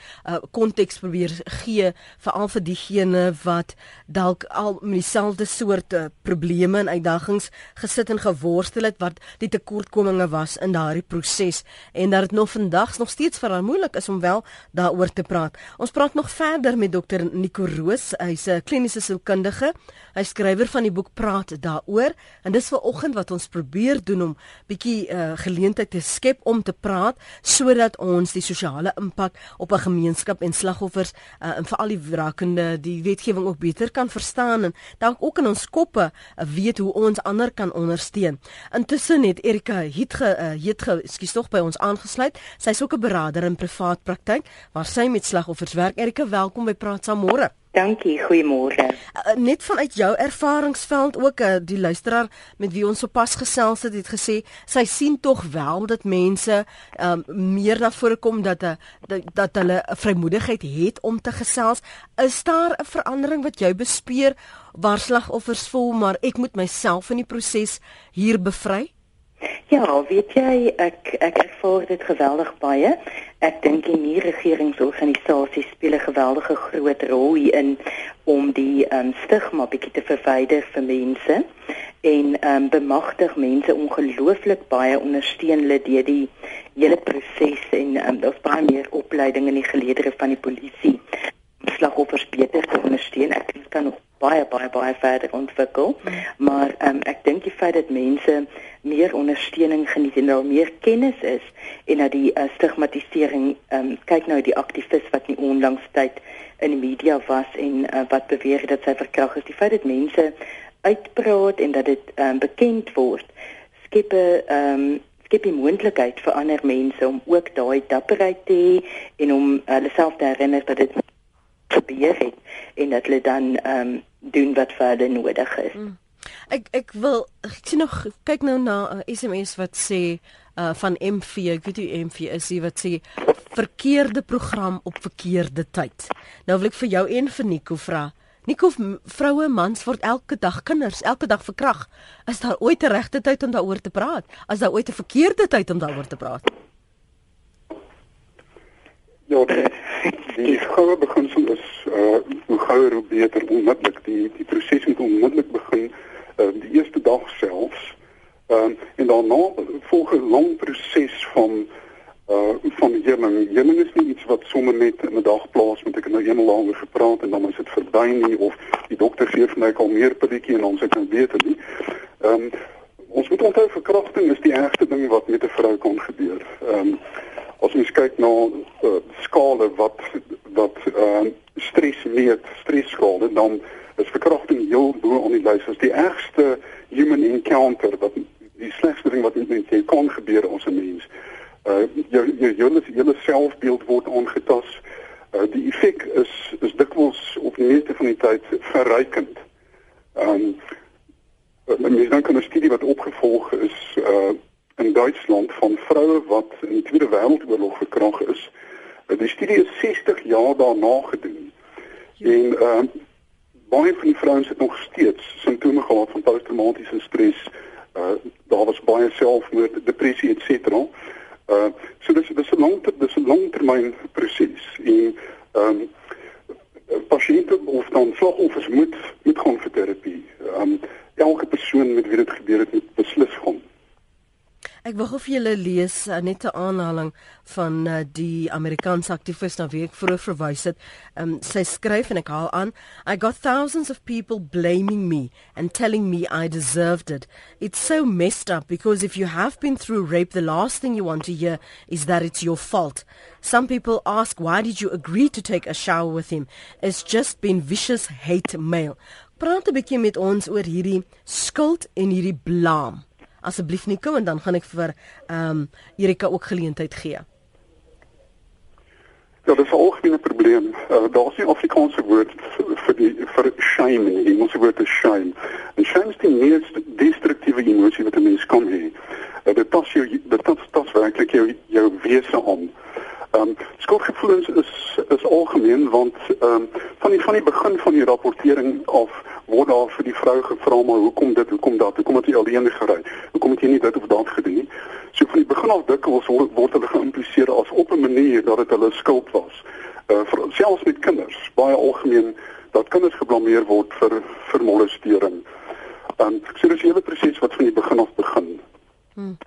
konteks uh, probeer gee veral vir diegene wat dalk al met dieselfde soort uh, probleme en uitdagings gesit en geworstel het wat die tekortkominge was in daardie proses en dat dit nog vandag nog steeds haar moeilik is om wel daaroor te praat. Ons praat nog verder met dokter Nico Roos hy's 'n kliniese sielkundige. Hy skrywer van die boek Praat daaroor en dis ver oggend wat ons probeer doen om bietjie uh, geleentheid te skep om te praat sodat ons die sosiale impak op 'n gemeenskap en slagoffers uh, en veral die wrakende die wetgewing ook beter kan verstaan en dalk ook in ons koppe uh, weet hoe ons ander kan ondersteun. Intussen het Erika Hietge uh, Hietge skuis tog by ons aangesluit. Sy's ook 'n beraader in privaat praktyk waar sy met slagoffers werk. Erika, welkom by Praat saam môre. Dankie, goeiemôre. Uh, net vanuit jou ervaringsveld ook uh, die luisteraar met wie ons sopas gesels het, het gesê sy sien tog wel dat mense um, meer na vore kom dat uh, dat, dat hulle 'n vrymoedigheid het om te gesels. Is daar 'n verandering wat jy bespeer waar slagoffers voel maar ek moet myself in die proses hier bevry? Ja, weet jy, ek ek ervaar dit geweldig baie. Ek dink die nie regeringsorganisasies speel 'n geweldige groot rol hierin om die um, stigma bietjie te verwyder vir mense en um, bemagtig mense ongelooflik baie ondersteun hulle deur die hele proses en um, daar's baie meer opleiding in die geleedere van die polisie slagoffers beter te ondersteun. Ek kan nog baie baie baie verder ontwikkel. Maar um, ek dink die feit dat mense meer ondersteuning geniet en daar meer kennis is en dat die uh, stigmatisering um, kyk nou die aktivis wat nie onlangs tyd in die media was en uh, wat beweer dat sy verkragt is. Die feit dat mense uitpraat en dat dit um, bekend word skep 'n um, skep die moontlikheid vir ander mense om ook daai dapperheid te hê en om hulle uh, self te herinner dat dit gebeur het en dat hulle dan ehm um, doen wat verder nodig is. Mm. Ek ek wil ek sien nog kyk nou na 'n uh, SMS wat sê uh van MV, ek weet nie MV is ie wat sê verkeerde program op verkeerde tyd. Nou wil ek vir jou en vir Nico vra. Nico vroue mans word elke dag kinders, elke dag verkrag. Is daar ooit 'n regte tyd om daaroor te praat? As daar ooit 'n verkeerde tyd om daaroor te praat? Ja, die, goue beginsel is uh hoe gouer hoe beter onmiddellik die die proses moet onmiddellik begin uh die eerste dag selfs. Ehm uh, en daarna volg 'n lang proses van uh van heling. Heling is nie iets wat sommer net in 'n dag plaasvind. Ek het nou eenmal daaroor gepraat en dan is dit verby nie of die dokter gee vir my al meer pilletjie en dan sit ek beter nie. Ehm um, ons moet onthou verkrachting is die ergste ding wat met 'n vrou kan gebeur. Ehm um, as ons kyk na uh, skale wat wat uh, stres meet, stresskale, dan is verkrachting heel bo op die lys as die ergste human encounter wat die slegste ding wat met jou kan gebeur ons 'n mens. Uh jou jou hele selfbeeld word aangetas. Uh die effek is is dikwels op die meeste van die tyd verrykend. Um en mens dan kan 'n studie wat opgevolg is uh in Duitsland van vroue wat in die Tweede Wêreldoorlog verkragt is. Uh, die studie is 60 jaar daarna gedoen. Ja. En uh baie van die vrouens het nog steeds simptome gehad van posttraumatiese stres. Uh daar was baie selfmoord, depressie et cetera. Uh so dis dis 'n lang dis 'n langtermyn proses. En ehm um, pasiënte of dan slagoffers moet moet gaan vir terapie. Ehm um, elke persoon met wie dit gebeur het moet beslis gaan Ek wou hoef lees uh, net 'n aanhaling van uh, die Amerikaanse aktivis na wie ek vroeër verwys het. Um, sy skryf en ek haal aan: I got thousands of people blaming me and telling me I deserved it. It's so messed up because if you have been through rape the last thing you want to hear is that it's your fault. Some people ask why did you agree to take a shower with him? It's just been vicious hate mail. Praat 'n bietjie met ons oor hierdie skuld en hierdie blame asseblief Nico en dan gaan ek vir ehm um, Erika ook geleentheid gee. Ja, dit is 'n algemene probleem. Eh, uh, Daar's nie Afrikaanse woord vir die vir shame nie. Die Engelse woord is shame. En shame is die mees destruktiewe emosie wat 'n mens kan hê. Uh, eh, dit tas jou dit tas tas werklik jou jou wese aan. Ehm um, skuldgevoelens is is algemeen want ehm um, van die van die begin van die rapportering af word daar vir die vrou gevra maar hoekom dit hoekom dat? Hoekom het jy alleen gery? Hoekom het jy nie dit of dat gedoen nie? So van die begin af dikwels word, word hulle geïmpliseer as op 'n manier dat dit hulle skuld was. Uh, vir, selfs met kinders. Baie algemeen dat kinders geblameer word vir vir molestering. Ehm um, so dis 'n hele proses wat van die begin af begin. Hmm.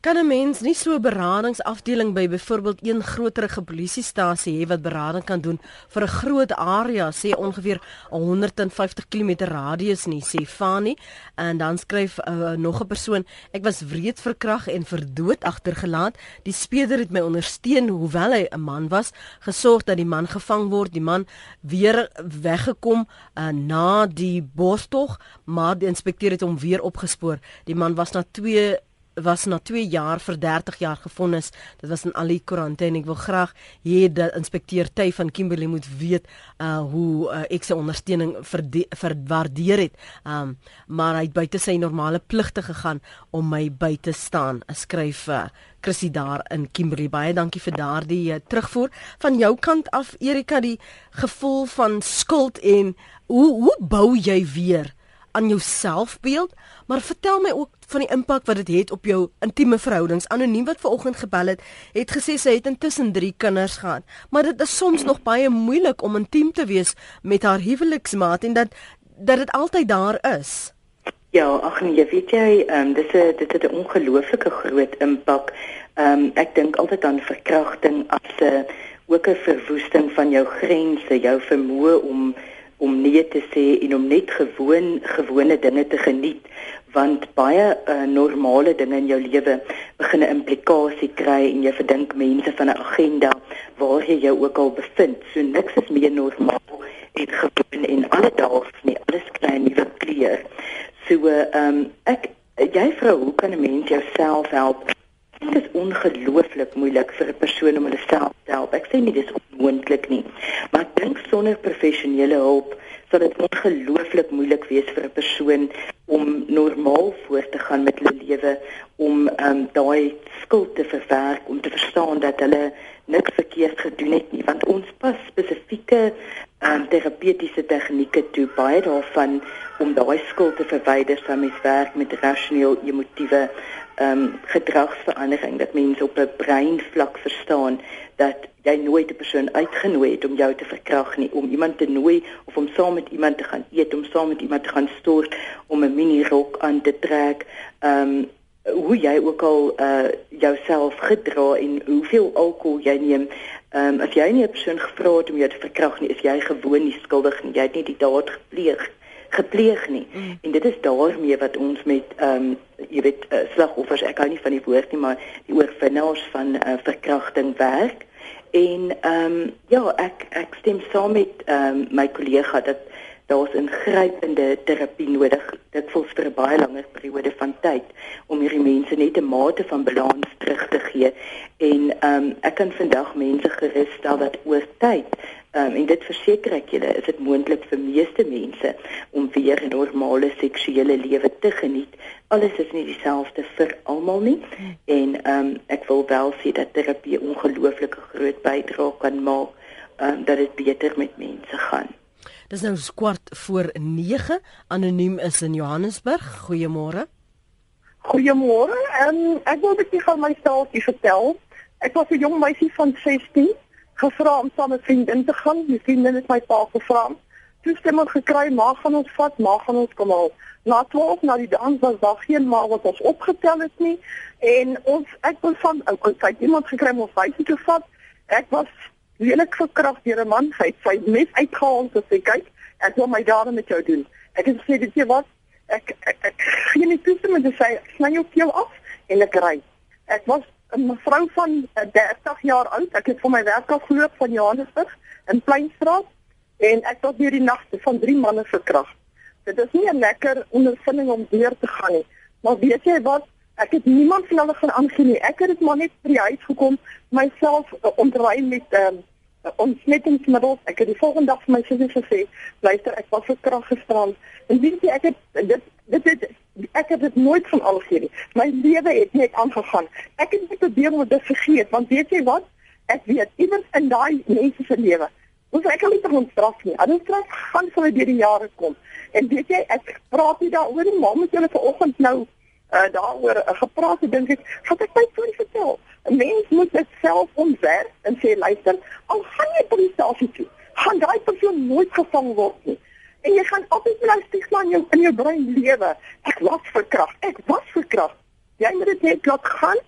Kan 'n mens nie so 'n beradingsafdeling by byvoorbeeld een groterige polisiestasie hê wat berading kan doen vir 'n groot area, sê ongeveer 150 km radius nie, sê Fani. En dan skryf uh, nog 'n persoon, ek was wreed verkrag en vir dood agtergelaat. Die speeder het my ondersteun hoewel hy 'n man was, gesorg dat die man gevang word, die man weer weggekom uh, na die bostog, maar die inspekteur het hom weer opgespoor. Die man was na 2 was na 2 jaar vir 30 jaar gefonnis. Dit was in Ali Koerante en ek wil graag hê dat inspekteur Tay van Kimberley moet weet uh hoe uh, ek sy ondersteuning verwaardeer het. Um maar hy het buite sy normale pligte gegaan om my by te staan. Ek skryf uh, Chrissy daar in Kimberley. Baie dankie vir daardie uh, terugvoer van jou kant af Erika die gevoel van skuld en hoe hoe bou jy weer aan jou selfbeeld, maar vertel my ook van die impak wat dit het, het op jou intieme verhoudings. Anoniem wat ver oggend gebel het, het gesê sy het intussen 3 kinders gehad, maar dit is soms nog baie moeilik om intiem te wees met haar huweliksmaat en dat dat dit altyd daar is. Ja, ag nee, weet jy, um, dit is dit het 'n ongelooflike groot impak. Um, ek dink altyd aan verkrachting as 'n uh, ook 'n verwoesting van jou grense, jou vermoë om om nee te sê en om net gewoon gewone dinge te geniet want baie uh, normale dinge in jou lewe begin 'n implikasie kry en jy verdink mense van 'n agenda waar jy jou ook al bevind. So niks is meer normaal en gewoon en alledaags nie. Alles kry 'n nuwe kleur. So uh, um, ek jy vrou hoe kan 'n mens jouself help Dit is ongelooflik moeilik vir 'n persoon om hulle self te help. Ek sê nie dis onmoontlik nie, maar ek dink sonder professionele hulp sal dit ongelooflik moeilik wees vir 'n persoon om normaal voort te gaan met hulle lewe om ehm um, daai skuld te verwerk om te verstaan dat hulle niks verkeerd gedoen het nie want ons pas spesifieke ehm um, terapeutiese tegnieke toe baie daarvan om daai skuld te verwyder sou mens werk met rasioneel emotiewe ehm um, gedragsverandering dat mense op 'n breinvlak verstaan dat jy nooit 'n persoon uitgenooi het om jou te verkrag nie, om iemand te nooi of om saam met iemand te gaan eet, om saam met iemand te gaan stort, om 'n mini rok aan te trek. Ehm um, hoe jy ook al uh jouself gedra en hoeveel alkohol jy neem. Ehm um, as jy nie 'n persoon gevra het om jou te verkrag nie, is jy gewoon nie skuldig nie. Jy het nie die daad gepleeg gepleeg nie. Mm. En dit is daarmee wat ons met ehm um, jy weet uh, slagoffers, ek hou nie van die woord nie, maar die oorwinnaars van uh, verkrachting werk. En ehm um, ja, ek ek stem saam met ehm um, my kollega dat daar's 'n grypende terapie nodig dit voels vir 'n baie langer periode van tyd om hierdie mense net 'n mate van balans terug te gee en ehm um, ek kan vandag mense gerus stel dat oor tyd um, en dit verseker ek julle is dit moontlik vir meeste mense om weer 'n normale seksuele lewe te geniet alles is nie dieselfde vir almal nie en ehm um, ek wil wel sê dat terapie ongelooflike groot bydrae kan maak ehm um, dat dit beter met mense gaan Dis nou kwart voor 9. Anoniem is in Johannesburg. Goeiemôre. Goeiemôre. Um, ek wil 'n bietjie van my staaltjie vertel. Ek was 'n jong meisie van 16, gevra om saam met vriendin te gaan. Die vriendin het my pa gevra. Toestemming gekry, maar gaan ons vat, maar gaan ons kom al. Na 12 na die dans was daar geen maar wat ons opgetel het nie en ons ek wil van ou kyk iemand gekry om ons huis te vat. Ek was lelik verkrag deur 'n man. Hy het sy mes uitgehaal en sê kyk, ek wil my dade met jou doen. Ek het gesê dit wat ek ek, ek gee nie toestemming te sê sny jou keel af en ek ry. Ek was 'n vrou van 30 eh, jaar oud. Ek het vir my werk afgeloop van Johannesburg in Pleinstraat en ek het deur die nagte van drie manne verkrag. Dit is nie 'n lekker ondervinding om deur te gaan nie. Maar weet jy wat? Ek het niemand van hulle gaan aangee nie. Ek het dit maar net by die huis gekom, myself uh, ontruim met ehm um, ontsmettingsmiddels. Ek het die volgende dag vir my sussie gesê, "Luister, ek was verkrag gisterand." En weet jy, ek het dit dit het ek het dit nooit van al gegee nie. My lewe het net aangegaan. Ek het net probeer om dit vergeet, want weet jy wat? Ek weet iewers in daai mense se lewe Ons ek kan nie te straf nie. Hulle straf gaan vir deur die jare kom. En weet jy, ek praat nie daaroor nie, maar moet julle vanoggend nou uh, daaroor uh, gepraat het, dink ek, gaan ek my storie vertel. 'n Mens moet dit self ontwerp en sê luister, al gaan jy by die stasie toe, gaan daai persoon nooit gevang word nie. En jy gaan altyd met daai stigma in jou in jou brein lewe. Ek was verkragt. Ek was verkragt. Jy moet dit net laat gaan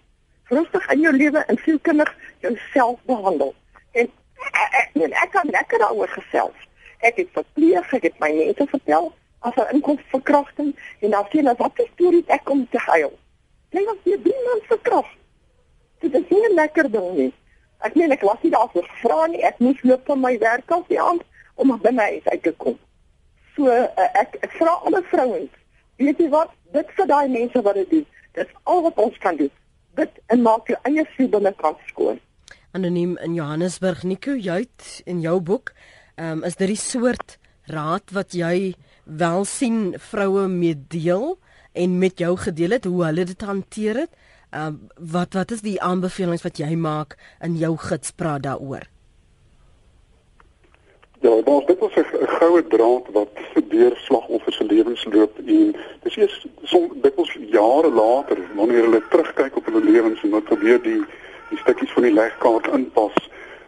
rustig in jou lewe en sielkundig jouself behandel. En ek, ek, ek, ek kan lekker daaroor gesels. Ek het verpleeg, ek het my mense vertel as 'n inkomste verkrachting en dan sien hulle wat 'n storie ek kom te huil. Jy was hier drie maande verkragt. Dit is nie 'n lekker ding nie. Ek meen ek was nie daar vir vra nie. Ek moes loop van my werk af die aand om binne huis uit te kom. So uh, ek, ek vra alle vrouens, weet jy wat? Dit vir daai mense wat dit doen. Dis al wat ons kan doen bid en maak jou eie siel binnekant skoon. Anoniem in Johannesburg Nico Juit in jou boek, ehm um, is dit die soort raad wat jy wel sien vroue mee deel en met jou gedeel het hoe hulle dit hanteer het? Ehm um, wat wat is die aanbevelings wat jy maak in jou gids praat daaroor? Ja, daar's dit was 'n goue draad wat deur slagoffers se lewens loop en dis eers som dit was jare later wanneer hulle terugkyk op hulle lewens en wat probeer die die stukkies van die legkaart inpas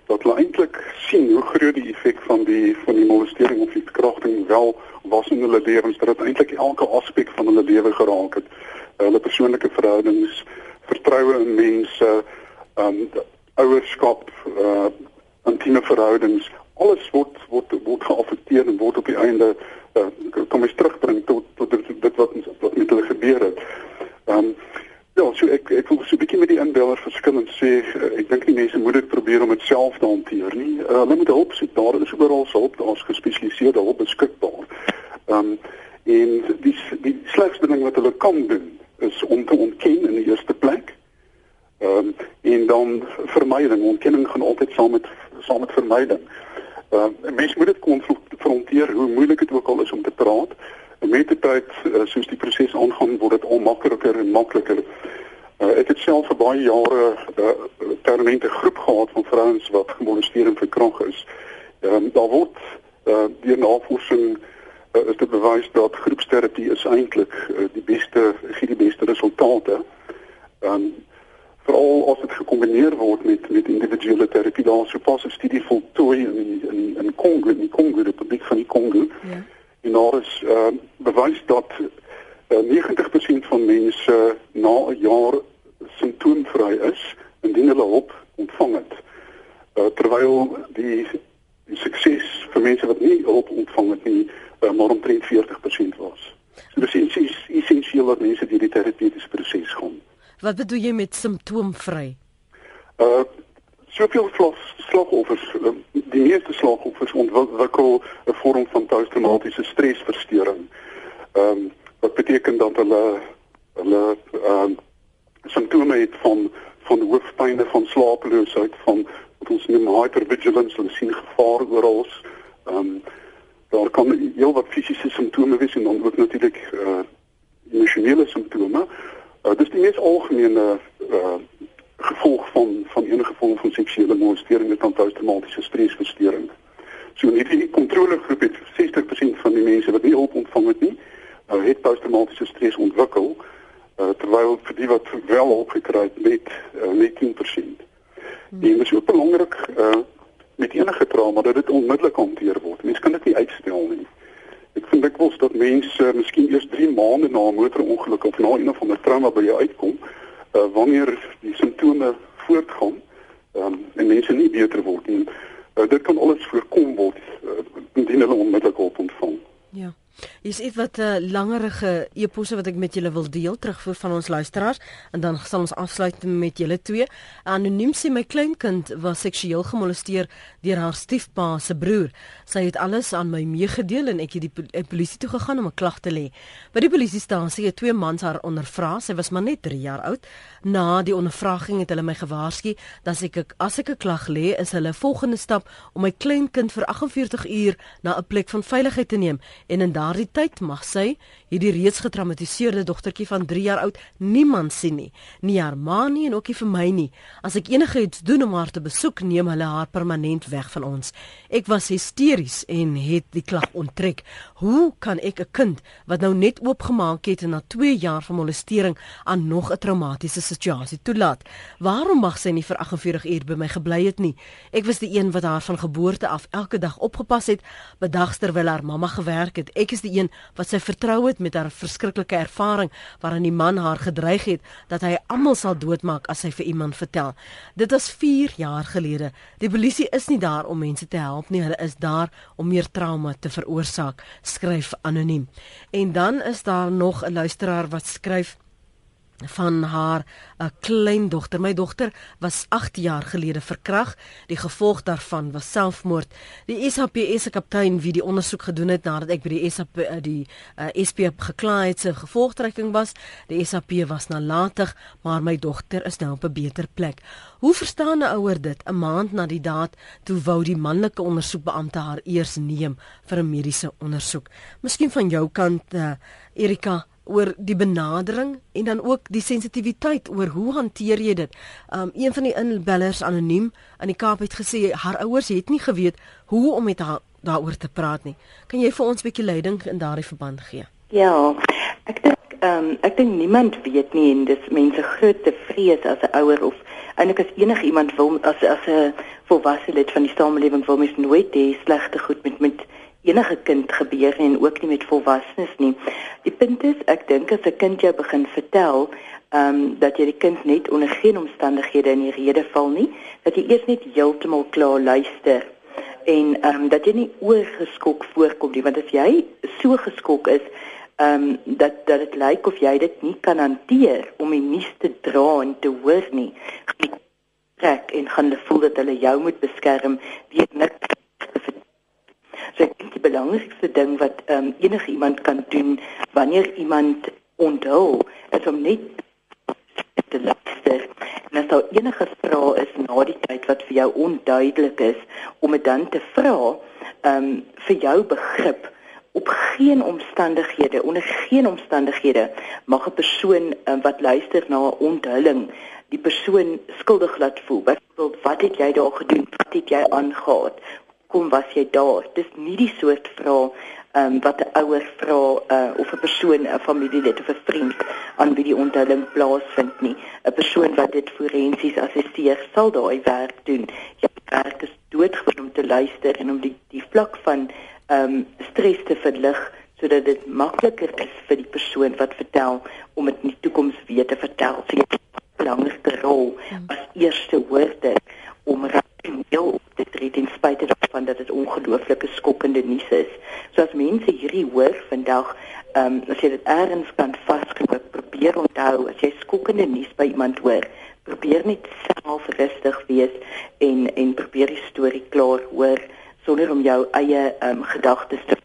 dat hulle eintlik sien hoe groot die effek van die van die molestering of die verkrachting wel was in hulle lewens dat dit eintlik elke aspek van hulle lewe geraak het hulle persoonlike verhoudings vertroue in mense um ouerskap uh intieme verhoudings alles word word word geaffekteer en word op die einde uh, kom ons terugbring tot tot dit, wat ons wat met hulle gebeur het. Um, ja, so ek ek wil so 'n bietjie met die inbeller verskil en sê uh, ek dink die mense moet dit probeer om dit self te hanteer nie. Uh, hulle moet hulp soek. Daar is oral hulp, daar's gespesialiseerde hulp beskikbaar. Ehm um, en die die slegste ding wat hulle kan doen is om te ontken in die eerste plek. Ehm um, en dan vermyding. Ontkenning gaan altyd saam met saam met vermyding. Uh, mens moet dit konfronteer hoe moeilik dit ook al is om te praat. En met die tyd uh, soos die proses aangaan word dit al makliker en makliker. Uh, ek het self vir baie jare 'n uh, permanente groep gehad van vrouens wat gemolesteer en verkragt is. Ehm um, daar word uh, deur navorsing uh, is dit bewys dat groepsterapie is eintlik uh, die beste gee die beste resultate. Ehm um, veral as dit gekombineer word met met individuele terapie daar so pas 'n studie voltooi in die, in in Kongo in die Kongo Republiek van die Kongo. Ja. En daar is uh, bewys dat uh, 90% van mense na 'n jaar simptoomvry is indien hulle hulp ontvang het. Uh, terwyl die die sukses vir mense wat nie hulp ontvang het nie uh, maar omtrent 40% was. So dis essensieel dat mense hierdie terapeutiese proses gaan. Wat bedoel jy met simptoomvry? Uh soveel slagoffers, uh, die meeste slagoffers ontwikkel 'n vorm van posttraumatiese stresversteuring. Ehm um, wat beteken dat hulle hulle ehm uh, simptome het van van hoofpyn, van slapeloosheid, van wat ons noem hypervigilance, hulle sien gevaar oral. Ehm um, daar kan heel wat fisiese simptome wees en dan ook natuurlik uh emosionele simptome. Uh, dis die mees algemene uh, gevolg van van enige vorm van seksuele molestering met posttraumatiese stresversteuring. So in hierdie kontrolegroep het 60% van die mense wat nie hulp ontvang het nie, uh, het posttraumatiese stres ontwikkel, uh, terwyl vir die wat wel hulp gekry het met uh, net 10%. Hmm. En dit is ook belangrik uh, met enige trauma dat dit onmiddellik hanteer word. Mense kan dit nie uitstel nie. Ek vind ek wens dat mense uh, miskien eers 3 maande na 'n motorongeluk of na een of ander trauma by jou uitkom, uh, wanneer die simptome voortgaan um, en mense nie beter word nie. Uh, dit kan alles voorkom word uh, indien hulle onmiddellik hulp ontvang. Ja. Is dit wat 'n uh, eh, langerige eposse wat ek met julle wil deel terugvoer van ons luisteraars en dan sal ons afsluit met julle twee. Anoniem sê my kleinkind was seksueel gemolesteer deur haar stiefpa se broer. Sy het alles aan my meegedeel en ek het die pol eh, polisie toe gegaan om 'n klag te lê. By die polisiestasie het twee mans haar ondervra. Sy was maar net 3 jaar oud. Na die ondervraging het hulle my gewaarsku dat ek as ek 'n klag lê, is hulle volgende stap om my kleinkind vir 48 uur na 'n plek van veiligheid te neem en in daardie tyd mag sy hierdie reeds getraumatiseerde dogtertjie van 3 jaar oud niemand sien nie. Nie haar ma nie en ook nie vir my nie. As ek enigiets doen om haar te besoek, neem hulle haar permanent weg van ons. Ek was hysteries en het die klag onttrek. Hoe kan ek 'n kind wat nou net oopgemaak het en na 2 jaar van molestering aan nog 'n traumatiese situasie toelaat? Waarom mag sy nie vir 48 uur by my gebly het nie? Ek was die een wat haar van geboorte af elke dag opgepas het, bedags terwyl haar mamma gewerk het. Ek is die een wat sy vertrou het met haar verskriklike ervaring waarin die man haar gedreig het dat hy almal sal doodmaak as sy vir iemand vertel. Dit was 4 jaar gelede. Die polisie is nie daar om mense te help nie, hulle is daar om meer trauma te veroorsaak, skryf anoniem. En dan is daar nog 'n luisteraar wat skryf van haar 'n kleindogter. My dogter was 8 jaar gelede verkrag. Die gevolg daarvan was selfmoord. Die SAPS se kaptein wie die ondersoek gedoen het nadat ek by die SAP eh, die uh, eh, SP geklaai het, se gevolgtrekking was, die SAP was nalatig, maar my dogter is nou op 'n beter plek. Hoe verstaan 'n ouer dit? 'n Maand na die daad toe wou die manlike ondersoekbeampte haar eers neem vir 'n mediese ondersoek. Miskien van jou kant uh, Erika oor die benadering en dan ook die sensitiwiteit oor hoe hanteer jy dit. Um een van die inbellers anoniem in die Kaap het gesê haar ouers het nie geweet hoe om met haar daaroor te praat nie. Kan jy vir ons 'n bietjie leiding in daardie verband gee? Ja. Ek dink um ek dink niemand weet nie en dis mense groot te vrees as 'n ouer of eintlik as enige iemand wil as as 'n volwasse lid van die samelewing wil mens nooit hê slegte goed met met enige kind gebeur en ook nie met volwassenes nie. Die punt is ek dink as 'n kind jou begin vertel ehm um, dat jy die kind net onder geen omstandighede in die rede val nie, dat jy eers net heeltemal klaar luister en ehm um, dat jy nie oorgeskok voorkom nie, want as jy so geskok is ehm um, dat dat dit lyk of jy dit nie kan hanteer om die nuus te dra en te hoor nie. Trek en gaan voel dat hulle jou moet beskerm, weet niks So ek dink die belangrikste ding wat um, enige iemand kan doen wanneer iemand onthul is om net te luister. En as daar enige vrae is na die tyd wat vir jou onduidelik is, om dit dan te vra, ehm um, vir jou begrip op geen omstandighede onder geen omstandighede mag 'n persoon um, wat luister na 'n onthulling die persoon skuldig laat voel. Byvoorbeeld, wat het jy daar gedoen? Wat het jy aangegaan? Hoekom was jy daar? Dis nie die soort vrae ehm um, wat 'n ouer vra uh, of 'n persoon, 'n familielid of 'n vriend aan wie die onthulling plaasvind nie. 'n Persoon wat dit forensies assesseer sal daai werk doen. Jy werk is doodgewoon om te luister en om die die vlak van ehm um, stres te verlig sodat dit makliker is vir die persoon wat vertel om dit in die toekoms weer te vertel. So jy het 'n belangrike rol hmm. as eerste woorde om rasioneel te tree ten spyte daarvan dat dit ongelooflike skokkende nuus is. So as mense hierdie hoor vandag, ehm um, as jy dit ergens kan vasgryp, probeer onthou as jy skokkende nuus by iemand hoor, probeer net self rustig wees en en probeer die storie klaar hoor sonder om jou eie ehm um, gedagtes te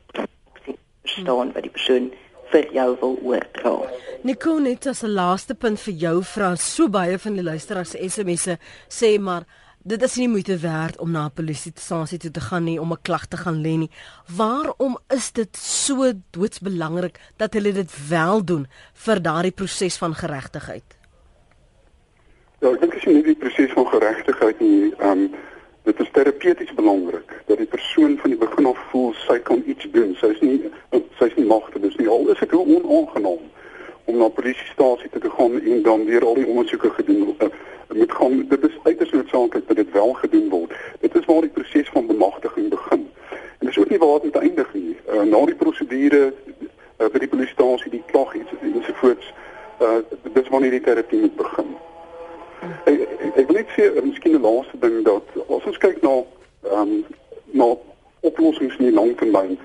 verstaan wat die persoon vir jou wil oordra. Nicole net as 'n laaste punt vir jou vra so baie van die luisteraars se SMS'e sê maar dit is nie moeite werd om na 'n polisiestasie toe te gaan nie om 'n klag te gaan lê nie. Waarom is dit so doodsbelangrik dat hulle dit wel doen vir daardie proses van geregtigheid? Ja, ek dink dit is nie die proses van geregtigheid nie. Um, dit is terapeuties belangrik dat die persoon van die begin af voel sy kan iets doen. Sy is nie sy is nie magte, dis nie al is dit hoe onaangenaam om na polisiestasie te gaan en dan weer al die ondersoeke gedoen word. Uh, moet gaan dit is uiters noodsaaklik dat dit wel gedoen word. Dit is waar die proses van bemagtiging begin. En dis ook nie waar dit eindig nie. Uh, na die prosedure uh, by die polisiestasie, die klag ensovoorts, uh, dis wanneer die terapie moet begin. Ek, ek, ek wil net sê, uh, miskien 'n laaste ding dat as ons kyk na ehm um, na oplossings in die langtermyn.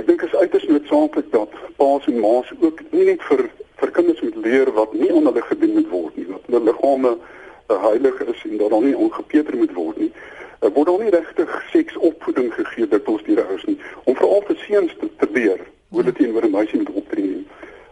Ek dink is uiters noodsaaklik dat paas en ma's ook nie net vir vir kinders moet leer wat nie aan hulle gedoen moet word nie, dat hulle liggame uh, heilig is en dat daar nie ongepeter moet word nie. Uh, word daar nie regtig seksopvoeding gegee dit ons deur ouers nie om veral vir seuns te, te leer hoe dit teenoor 'n meisie moet optree nie.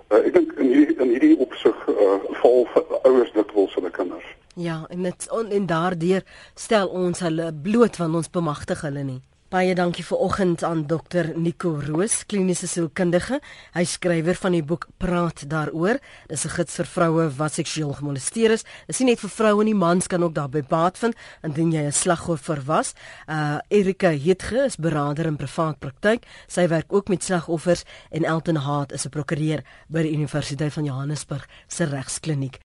Uh, ek dink in hierdie in hierdie opsig uh, val ouers vir hulle kinders. Ja, en dit en daardeur stel ons hulle bloot want ons bemagtig hulle nie. Baie dankie vir oggend aan dokter Nico Roos, kliniese sielkundige. Hy skrywer van die boek Praat daaroor. Dis 'n gids vir vroue wat seksueel gemolesteer is. Dis nie net vir vroue nie, mans kan ook daarbey baat vind indien jy 'n slagoffer was. Uh Erika Hetge is beraader in privaat praktyk. Sy werk ook met slagoffers en Elton Haat is 'n prokureur by die Universiteit van Johannesburg se regskliniek.